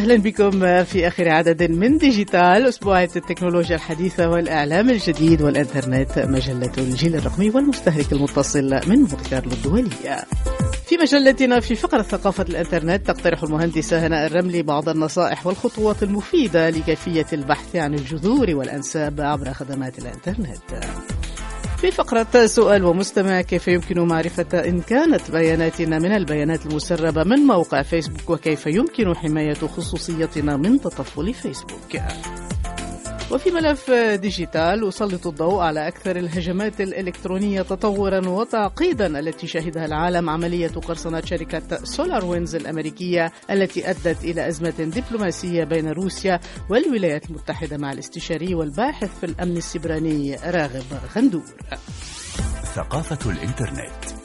أهلا بكم في آخر عدد من ديجيتال أسبوعية التكنولوجيا الحديثة والإعلام الجديد والإنترنت مجلة الجيل الرقمي والمستهلك المتصل مونت كارلو الدولية. في مجلتنا في فقرة ثقافة الإنترنت تقترح المهندسة هناء الرملي بعض النصائح والخطوات المفيدة لكيفية البحث عن الجذور والأنساب عبر خدمات الإنترنت. في فقرة سؤال ومستمع كيف يمكن معرفة إن كانت بياناتنا من البيانات المسربة من موقع فيسبوك وكيف يمكن حماية خصوصيتنا من تطفل فيسبوك؟ وفي ملف ديجيتال أسلط الضوء على أكثر الهجمات الإلكترونية تطورا وتعقيدا التي شهدها العالم عملية قرصنة شركة SolarWinds الأمريكية التي أدت إلى أزمة دبلوماسية بين روسيا والولايات المتحدة مع الاستشاري والباحث في الأمن السيبراني راغب غندور. ثقافة الإنترنت.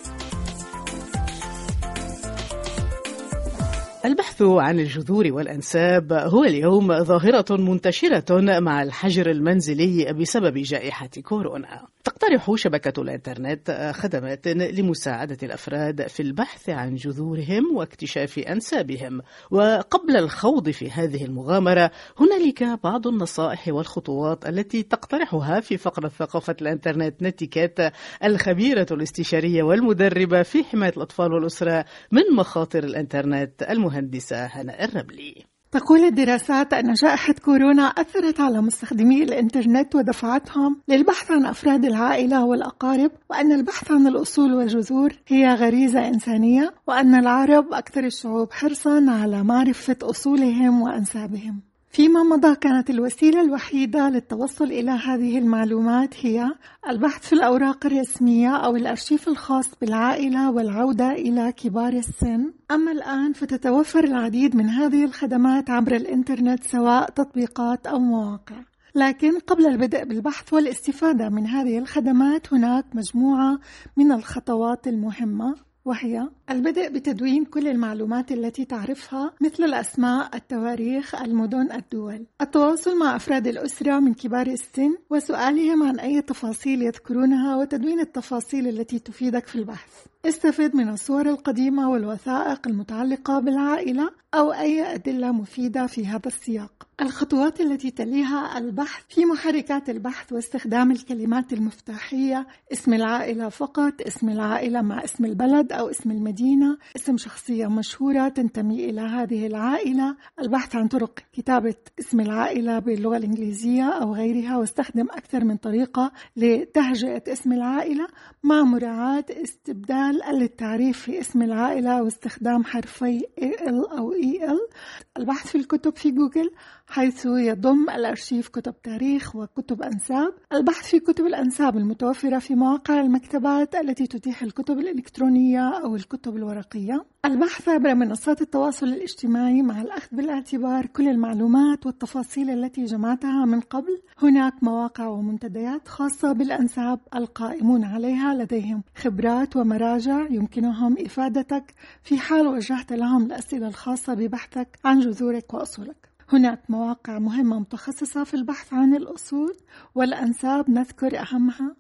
البحث عن الجذور والأنساب هو اليوم ظاهرة منتشرة مع الحجر المنزلي بسبب جائحة كورونا. تقترح شبكة الإنترنت خدمات لمساعدة الأفراد في البحث عن جذورهم واكتشاف أنسابهم. وقبل الخوض في هذه المغامرة هنالك بعض النصائح والخطوات التي تقترحها في فقرة ثقافة الإنترنت نتيكات الخبيرة الاستشارية والمدربة في حماية الأطفال والأسرة من مخاطر الإنترنت المهندسة المهندسة هناء الربلي تقول الدراسات أن جائحة كورونا أثرت على مستخدمي الإنترنت ودفعتهم للبحث عن أفراد العائلة والأقارب وأن البحث عن الأصول والجذور هي غريزة إنسانية وأن العرب أكثر الشعوب حرصا على معرفة أصولهم وأنسابهم. فيما مضى كانت الوسيلة الوحيدة للتوصل إلى هذه المعلومات هي البحث في الأوراق الرسمية أو الأرشيف الخاص بالعائلة والعودة إلى كبار السن. أما الآن فتتوفر العديد من هذه الخدمات عبر الإنترنت سواء تطبيقات أو مواقع. لكن قبل البدء بالبحث والاستفادة من هذه الخدمات هناك مجموعة من الخطوات المهمة. وهي البدء بتدوين كل المعلومات التي تعرفها مثل الأسماء، التواريخ، المدن، الدول. التواصل مع أفراد الأسرة من كبار السن وسؤالهم عن أي تفاصيل يذكرونها وتدوين التفاصيل التي تفيدك في البحث. استفد من الصور القديمة والوثائق المتعلقة بالعائلة أو أي أدلة مفيدة في هذا السياق. الخطوات التي تليها البحث في محركات البحث واستخدام الكلمات المفتاحية اسم العائلة فقط، اسم العائلة مع اسم البلد أو اسم المدينة، اسم شخصية مشهورة تنتمي إلى هذه العائلة، البحث عن طرق كتابة اسم العائلة باللغة الإنجليزية أو غيرها واستخدم أكثر من طريقة لتهجئة اسم العائلة مع مراعاة استبدال التعريف في اسم العائلة واستخدام حرفي AL أو EL البحث في الكتب في جوجل حيث يضم الأرشيف كتب تاريخ وكتب أنساب. البحث في كتب الأنساب المتوفرة في مواقع المكتبات التي تتيح الكتب الإلكترونية أو الكتب الورقية. البحث عبر منصات التواصل الاجتماعي مع الأخذ بالاعتبار كل المعلومات والتفاصيل التي جمعتها من قبل. هناك مواقع ومنتديات خاصة بالأنساب القائمون عليها لديهم خبرات ومراجع يمكنهم إفادتك في حال وجهت لهم الأسئلة الخاصة ببحثك عن جذورك وأصولك. هناك مواقع مهمة متخصصة في البحث عن الأصول والأنساب نذكر أهمها.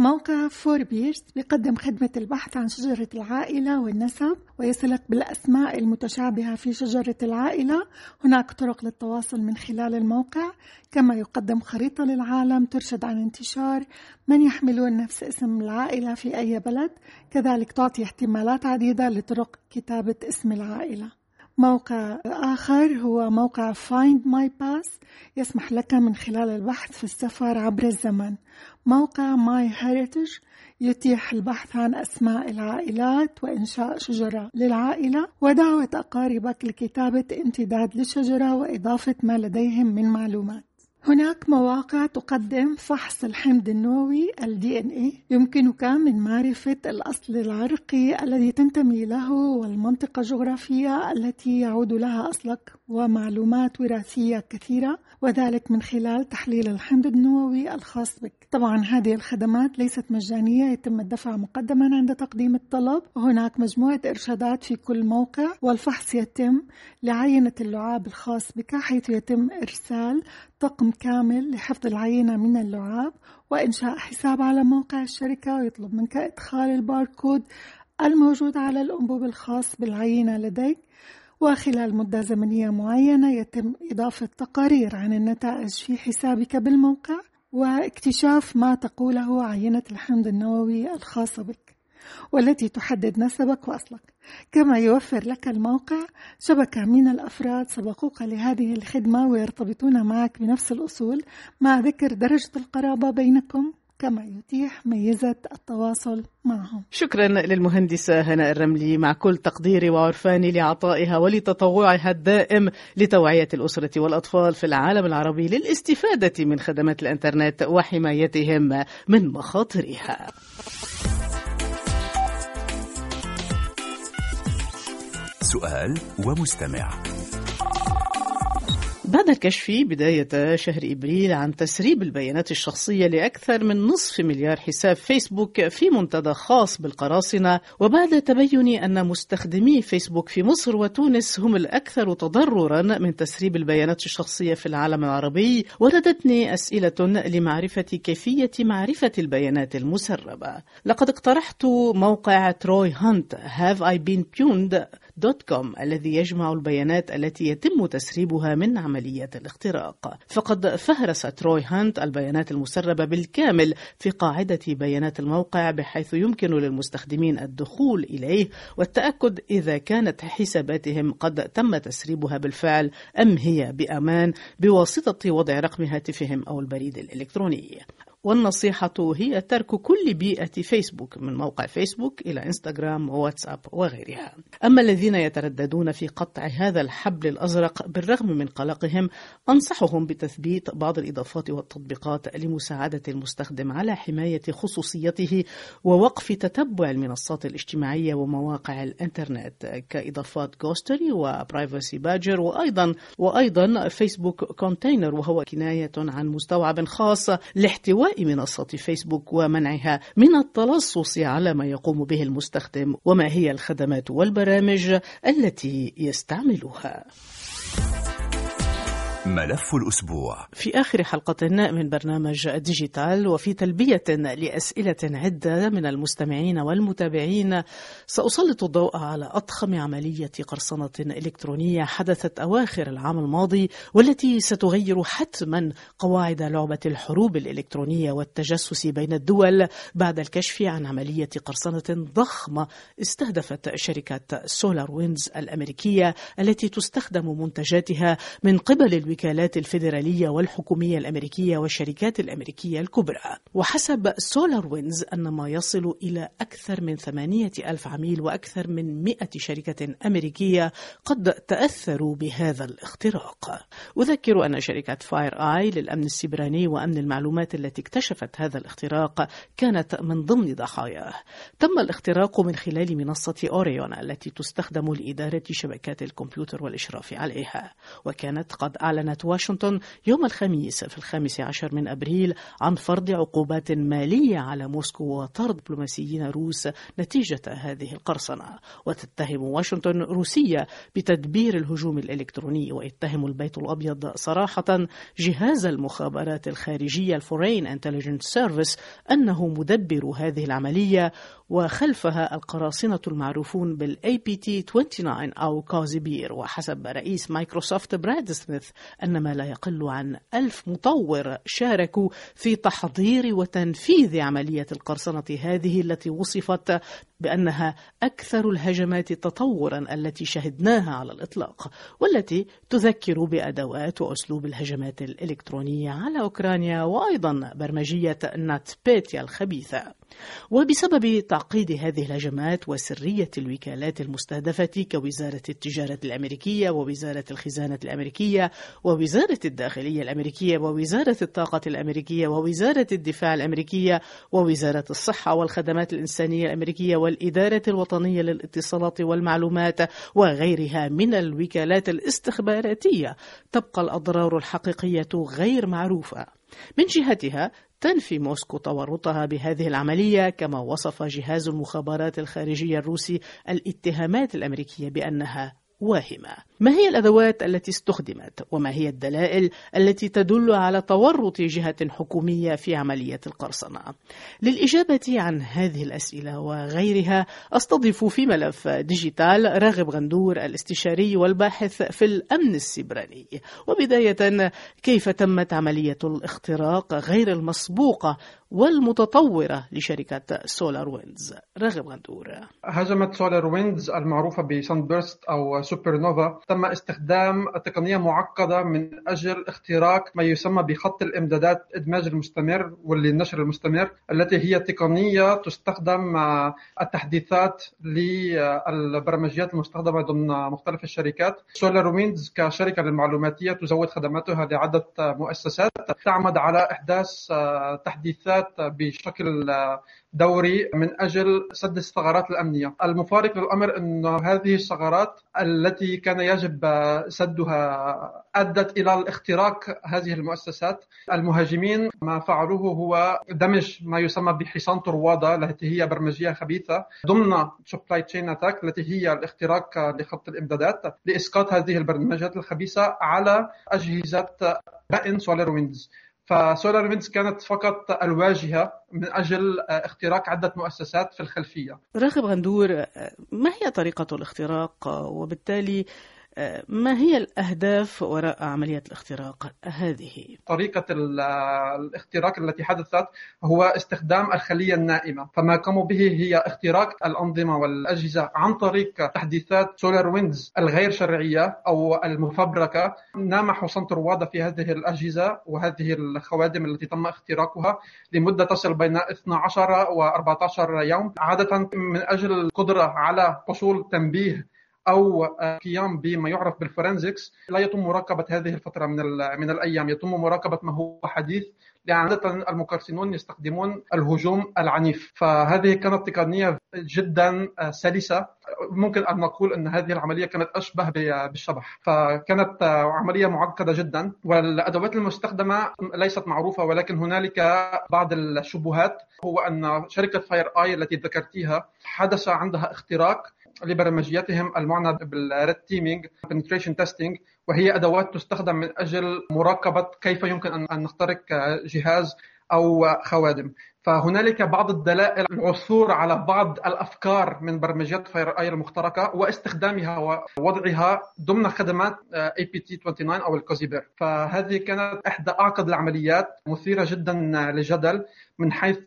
موقع فوربيرس بيقدم خدمة البحث عن شجرة العائلة والنسب ويصلك بالأسماء المتشابهة في شجرة العائلة. هناك طرق للتواصل من خلال الموقع. كما يقدم خريطة للعالم ترشد عن انتشار من يحملون نفس اسم العائلة في أي بلد. كذلك تعطي احتمالات عديدة لطرق كتابة اسم العائلة. موقع آخر هو موقع Find My Pass يسمح لك من خلال البحث في السفر عبر الزمن. موقع My Heritage يتيح البحث عن أسماء العائلات وإنشاء شجرة للعائلة ودعوة أقاربك لكتابة امتداد للشجرة وإضافة ما لديهم من معلومات. هناك مواقع تقدم فحص الحمض النووي ال DNA يمكنك من معرفة الأصل العرقي الذي تنتمي له والمنطقة الجغرافية التي يعود لها أصلك ومعلومات وراثية كثيرة وذلك من خلال تحليل الحمض النووي الخاص بك. طبعا هذه الخدمات ليست مجانية يتم الدفع مقدما عند تقديم الطلب. وهناك مجموعة إرشادات في كل موقع والفحص يتم لعينة اللعاب الخاص بك حيث يتم إرسال طقم كامل لحفظ العينة من اللعاب وإنشاء حساب على موقع الشركة ويطلب منك إدخال الباركود الموجود على الأنبوب الخاص بالعينة لديك. وخلال مدة زمنية معينة يتم إضافة تقارير عن النتائج في حسابك بالموقع واكتشاف ما تقوله عينة الحمض النووي الخاصة بك. والتي تحدد نسبك وأصلك كما يوفر لك الموقع شبكة من الأفراد سبقوك لهذه الخدمة ويرتبطون معك بنفس الأصول مع ذكر درجة القرابة بينكم كما يتيح ميزة التواصل معهم. شكرا للمهندسة هناء الرملي مع كل تقديري وعرفاني لعطائها ولتطوعها الدائم لتوعية الأسرة والأطفال في العالم العربي للاستفادة من خدمات الإنترنت وحمايتهم من مخاطرها. سؤال ومستمع. بعد الكشف بداية شهر إبريل عن تسريب البيانات الشخصية لأكثر من نصف مليار حساب فيسبوك في منتدى خاص بالقراصنة وبعد تبين أن مستخدمي فيسبوك في مصر وتونس هم الأكثر تضررا من تسريب البيانات الشخصية في العالم العربي وردتني أسئلة لمعرفة كيفية معرفة البيانات المسربة. لقد اقترحت موقع Troy Hunt، Have I Been Pwned? dot com الذي يجمع البيانات التي يتم تسريبها من عمليات الاختراق. فقد فهرس Troy Hunt البيانات المسربة بالكامل في قاعدة بيانات الموقع بحيث يمكن للمستخدمين الدخول إليه والتأكد إذا كانت حساباتهم قد تم تسريبها بالفعل أم هي بأمان بواسطة وضع رقم هاتفهم أو البريد الإلكتروني. والنصيحة هي ترك كل بيئة فيسبوك من موقع فيسبوك إلى إنستغرام وواتساب وغيرها. أما الذين يترددون في قطع هذا الحبل الأزرق بالرغم من قلقهم أنصحهم بتثبيت بعض الإضافات والتطبيقات لمساعدة المستخدم على حماية خصوصيته ووقف تتبع المنصات الاجتماعية ومواقع الإنترنت كإضافات Ghostery و Privacy Badger وأيضا وأيضا Facebook Container وهو كناية عن مستوعب خاص لاحتواء منصة فيسبوك ومنعها من التلصص على ما يقوم به المستخدم وما هي الخدمات والبرامج التي يستعملها. ملف الأسبوع. في آخر حلقة من برنامج ديجيتال وفي تلبية لأسئلة عدة من المستمعين والمتابعين سأسلط الضوء على أضخم عملية قرصنة إلكترونية حدثت أواخر العام الماضي والتي ستغير حتما قواعد لعبة الحروب الإلكترونية والتجسس بين الدول بعد الكشف عن عملية قرصنة ضخمة استهدفت شركة SolarWinds الأمريكية التي تستخدم منتجاتها من قبل الوكالات الفيدرالية والحكومية الأمريكية والشركات الأمريكية الكبرى. وحسب SolarWinds أن ما يصل إلى أكثر من ثمانية ألف عميل وأكثر من مئة شركة أمريكية قد تأثروا بهذا الاختراق. أذكر أن شركة FireEye للأمن السيبراني وأمن المعلومات التي اكتشفت هذا الاختراق كانت من ضمن ضحاياه تم الاختراق من خلال منصة أوريون التي تستخدم لإدارة شبكات الكمبيوتر والإشراف عليها وكانت قد أعلنت واشنطن يوم الخميس في الخامس عشر من أبريل عن فرض عقوبات مالية على موسكو وطرد دبلوماسيين روس نتيجة هذه القرصنة. وتتهم واشنطن روسيا بتدبير الهجوم الإلكتروني ويتهم البيت الأبيض صراحة جهاز المخابرات الخارجية ال Foreign Intelligence Service أنه مدبر هذه العملية وخلفها القراصنة المعروفون بال APT 29 أو Cozy Bear. وحسب رئيس مايكروسوفت براد سميث أن ما لا يقل عن ألف مطور شاركوا في تحضير وتنفيذ عملية القرصنة هذه التي وصفت بأنها أكثر الهجمات تطورا التي شهدناها على الإطلاق والتي تذكر بأدوات وأسلوب الهجمات الإلكترونية على أوكرانيا وأيضا برمجية نات بيتيا الخبيثة. وبسبب تعقيد هذه الهجمات وسرية الوكالات المستهدفة كوزارة التجارة الأمريكية ووزارة الخزانة الأمريكية ووزارة الداخلية الأمريكية ووزارة الطاقة الأمريكية ووزارة الدفاع الأمريكية ووزارة الصحة والخدمات الإنسانية الأمريكية والإدارة الوطنية للاتصالات والمعلومات وغيرها من الوكالات الاستخباراتية. تبقى الأضرار الحقيقية غير معروفة. من جهتها تنفي موسكو تورطها بهذه العملية كما وصف جهاز المخابرات الخارجية الروسي الاتهامات الأمريكية بأنها واهمة. ما هي الأدوات التي استخدمت؟ وما هي الدلائل التي تدل على تورط جهة حكومية في عملية القرصنة؟ للإجابة عن هذه الأسئلة وغيرها أستضيف في ملف ديجيتال راغب غندور الاستشاري والباحث في الأمن السيبراني وبداية كيف تمت عملية الاختراق غير المسبوقة والمتطورة لشركة SolarWinds؟ راغب غندور. هجمة SolarWinds المعروفة ب Sunburst أو سوبر نوفا تم استخدام تقنية معقدة من أجل اختراق ما يسمى بخط الإمدادات إدماج المستمر والنشر المستمر التي هي تقنية تستخدم مع التحديثات للبرمجيات المستخدمة ضمن مختلف الشركات. SolarWinds كشركة للمعلوماتية تزود خدماتها لعدة مؤسسات تعمد على إحداث تحديثات بشكل دوري من أجل سد الثغرات الأمنية، المفارق للأمر أن هذه الثغرات التي كان يجب سدها أدت إلى الاختراق هذه المؤسسات، المهاجمين ما فعلوه هو دمج ما يسمى بحصان طروادة التي هي برمجية خبيثة ضمن supply chain attack التي هي الاختراق لخط الإمدادات لإسقاط هذه البرمجيات الخبيثة على أجهزة بأن SolarWinds ف SolarWinds كانت فقط الواجهة من أجل اختراق عدة مؤسسات في الخلفية. راغب غندور ما هي طريقة الاختراق؟ وبالتالي ما هي الأهداف وراء عملية الاختراق هذه؟ طريقة الاختراق التي حدثت هو استخدام الخلية النائمة. فما قاموا به هي اختراق الأنظمة والأجهزة عن طريق تحديثات SolarWinds الغير شرعية أو المفبركة. نام حصان طروادة في هذه الأجهزة وهذه الخوادم التي تم اختراقها لمدة تصل بين 12 و 14 يوم. عادة من أجل القدرة على حصول تنبيه أو قيام بما يعرف بالفورنزكس لا يتم مراقبة هذه الفترة من من الأيام. يتم مراقبة ما هو حديث عاده المقرصنون يستخدمون الهجوم العنيف. فهذه كانت تقنية جدا سلسة. ممكن أن نقول أن هذه العملية كانت أشبه بالشبح. فكانت عملية معقدة جدا والأدوات المستخدمة ليست معروفة ولكن هنالك بعض الشبهات. هو أن شركة FireEye التي ذكرتيها حدث عندها اختراق لبرمجياتهم المعنى بال red teaming penetration testing وهي أدوات تستخدم من أجل مراقبة كيف يمكن أن نخترق جهاز أو خوادم. فهنالك بعض الدلائل العثور على بعض الأفكار من برمجيات FireEye المخترقة واستخدامها ووضعها ضمن خدمات APT 29 أو ال Cozy Bear فهذه كانت إحدى أعقد العمليات مثيرة جدا للجدل من حيث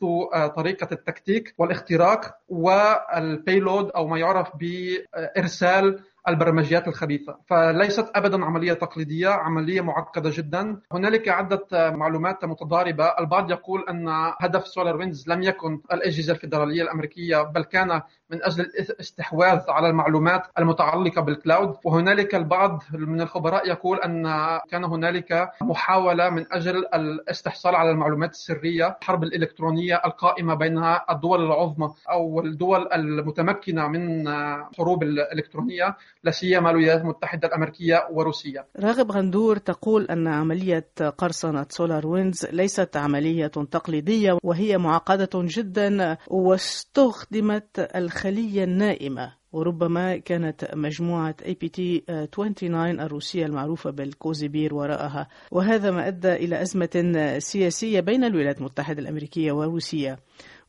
طريقة التكتيك والإختراق وال payload أو ما يعرف بإرسال البرمجيات الخبيثة. فليست أبدا عملية تقليدية عملية معقدة جدا. هنالك عدة معلومات متضاربة. البعض يقول أن هدف SolarWinds لم يكن الأجهزة الفيدرالية الأمريكية بل كان من أجل الاستحواذ على المعلومات المتعلقة بال cloud. وهنالك البعض من الخبراء يقول أن كان هنالك محاولة من أجل الاستحصال على المعلومات السرية الحرب الإلكترونية القائمة بين الدول العظمى أو الدول المتمكنة من حروب الإلكترونية. لا سيما الولايات المتحدة الأمريكية وروسيا. راغب غندور تقول أن عملية قرصنة SolarWinds ليست عملية تقليدية وهي معقدة جدا واستخدمت الخلية النائمة وربما كانت مجموعة APT 29 الروسية المعروفة بال Cozy Bear وراءها وهذا ما أدى إلى أزمة سياسية بين الولايات المتحدة الأمريكية وروسيا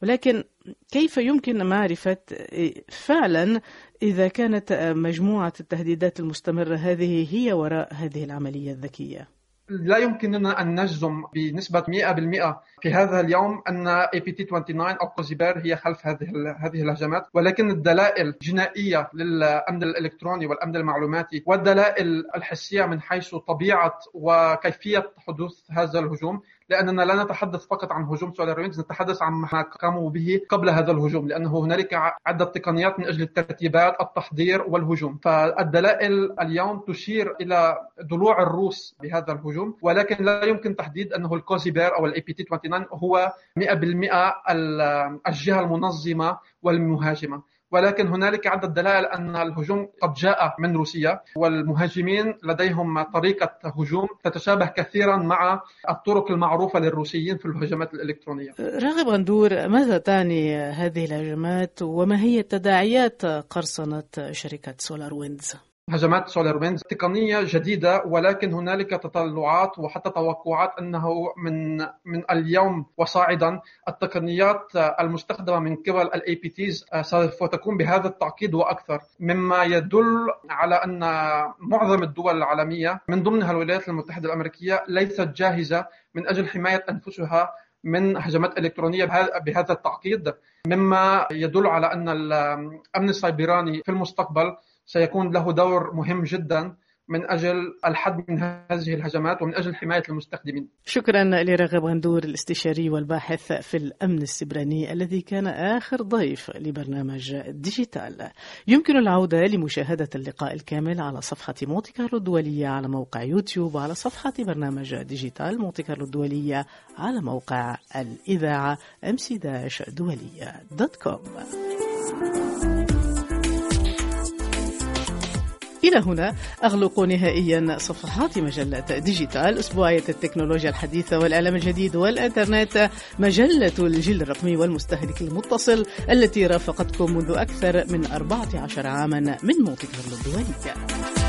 ولكن كيف يمكن معرفة فعلا إذا كانت مجموعة التهديدات المستمرة هذه هي وراء هذه العملية الذكية؟ لا يمكننا أن نجزم بنسبة 100% في هذا اليوم أن APT 29 أو Cozy Bear هي خلف هذه هذه الهجمات ولكن الدلائل الجنائية للأمن الإلكتروني والأمن المعلوماتي والدلائل الحسية من حيث طبيعة وكيفية حدوث هذا الهجوم لأننا لا نتحدث فقط عن هجوم SolarWinds نتحدث عن ما قاموا به قبل هذا الهجوم لأنه هنالك عدة تقنيات من أجل الترتيبات التحضير والهجوم. فالدلائل اليوم تشير إلى ضلوع الروس بهذا الهجوم ولكن لا يمكن تحديد أنه ال Cozy Bear أو ال APT 29 هو 100% الجهة المنظمة والمهاجمة. ولكن هنالك عدة دلائل أن الهجوم قد جاء من روسيا والمهاجمين لديهم طريقة هجوم تتشابه كثيرا مع الطرق المعروفة للروسيين في الهجمات الإلكترونية راغب غندور ماذا تعني هذه الهجمات وما هي تداعيات قرصنة شركة SolarWinds؟ هجمات SolarWinds تقنية جديدة ولكن هنالك تطلعات وحتى توقعات أنه من من اليوم. وصاعدا التقنيات المستخدمة من قبل ال APTs سوف تكون بهذا التعقيد وأكثر. مما يدل على أن معظم الدول العالمية من ضمنها الولايات المتحدة الأمريكية ليست جاهزة من أجل حماية أنفسها من هجمات إلكترونية بهذا التعقيد مما يدل على أن الأمن السيبراني في المستقبل سيكون له دور مهم جدا من أجل الحد من هذه الهجمات ومن أجل حماية المستخدمين. شكرا لراغب غندور الاستشاري والباحث في الأمن السيبراني الذي كان آخر ضيف لبرنامج ديجيتال. يمكن العودة لمشاهدة اللقاء الكامل على صفحة مونتي كارلو الدولية على موقع يوتيوب وعلى صفحة برنامج ديجيتال مونتي كارلو الدولية على موقع الإذاعة دولية dot com. إلى هنا أغلق نهائيا صفحات مجلة ديجيتال أسبوعية التكنولوجيا الحديثة والإعلام الجديد والإنترنت مجلة الجيل الرقمي والمستهلك المتصل التي رافقتكم منذ أكثر من 14 عاما من مونتي كارلو الدولية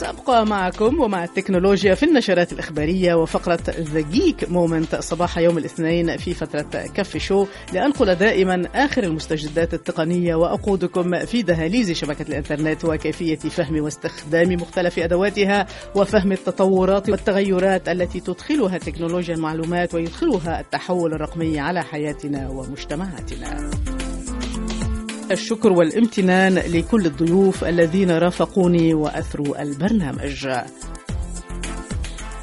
سأبقى معكم ومع التكنولوجيا في النشرات الإخبارية وفقرة the geek moment صباح يوم الاثنين في فترة Café Show لأنقل دائما آخر المستجدات التقنية وأقودكم في دهاليز شبكة الإنترنت وكيفية فهم واستخدام مختلف أدواتها وفهم التطورات والتغيرات التي تدخلها تكنولوجيا المعلومات ويدخلها التحول الرقمي على حياتنا ومجتمعاتنا. الشكر والامتنان لكل الضيوف الذين رافقوني وأثروا البرنامج.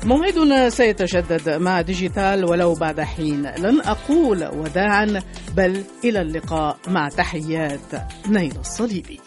موعدنا سيتجدد مع ديجيتال ولو بعد حين لن أقول وداعا بل إلى اللقاء مع تحيات نايلة الصليبي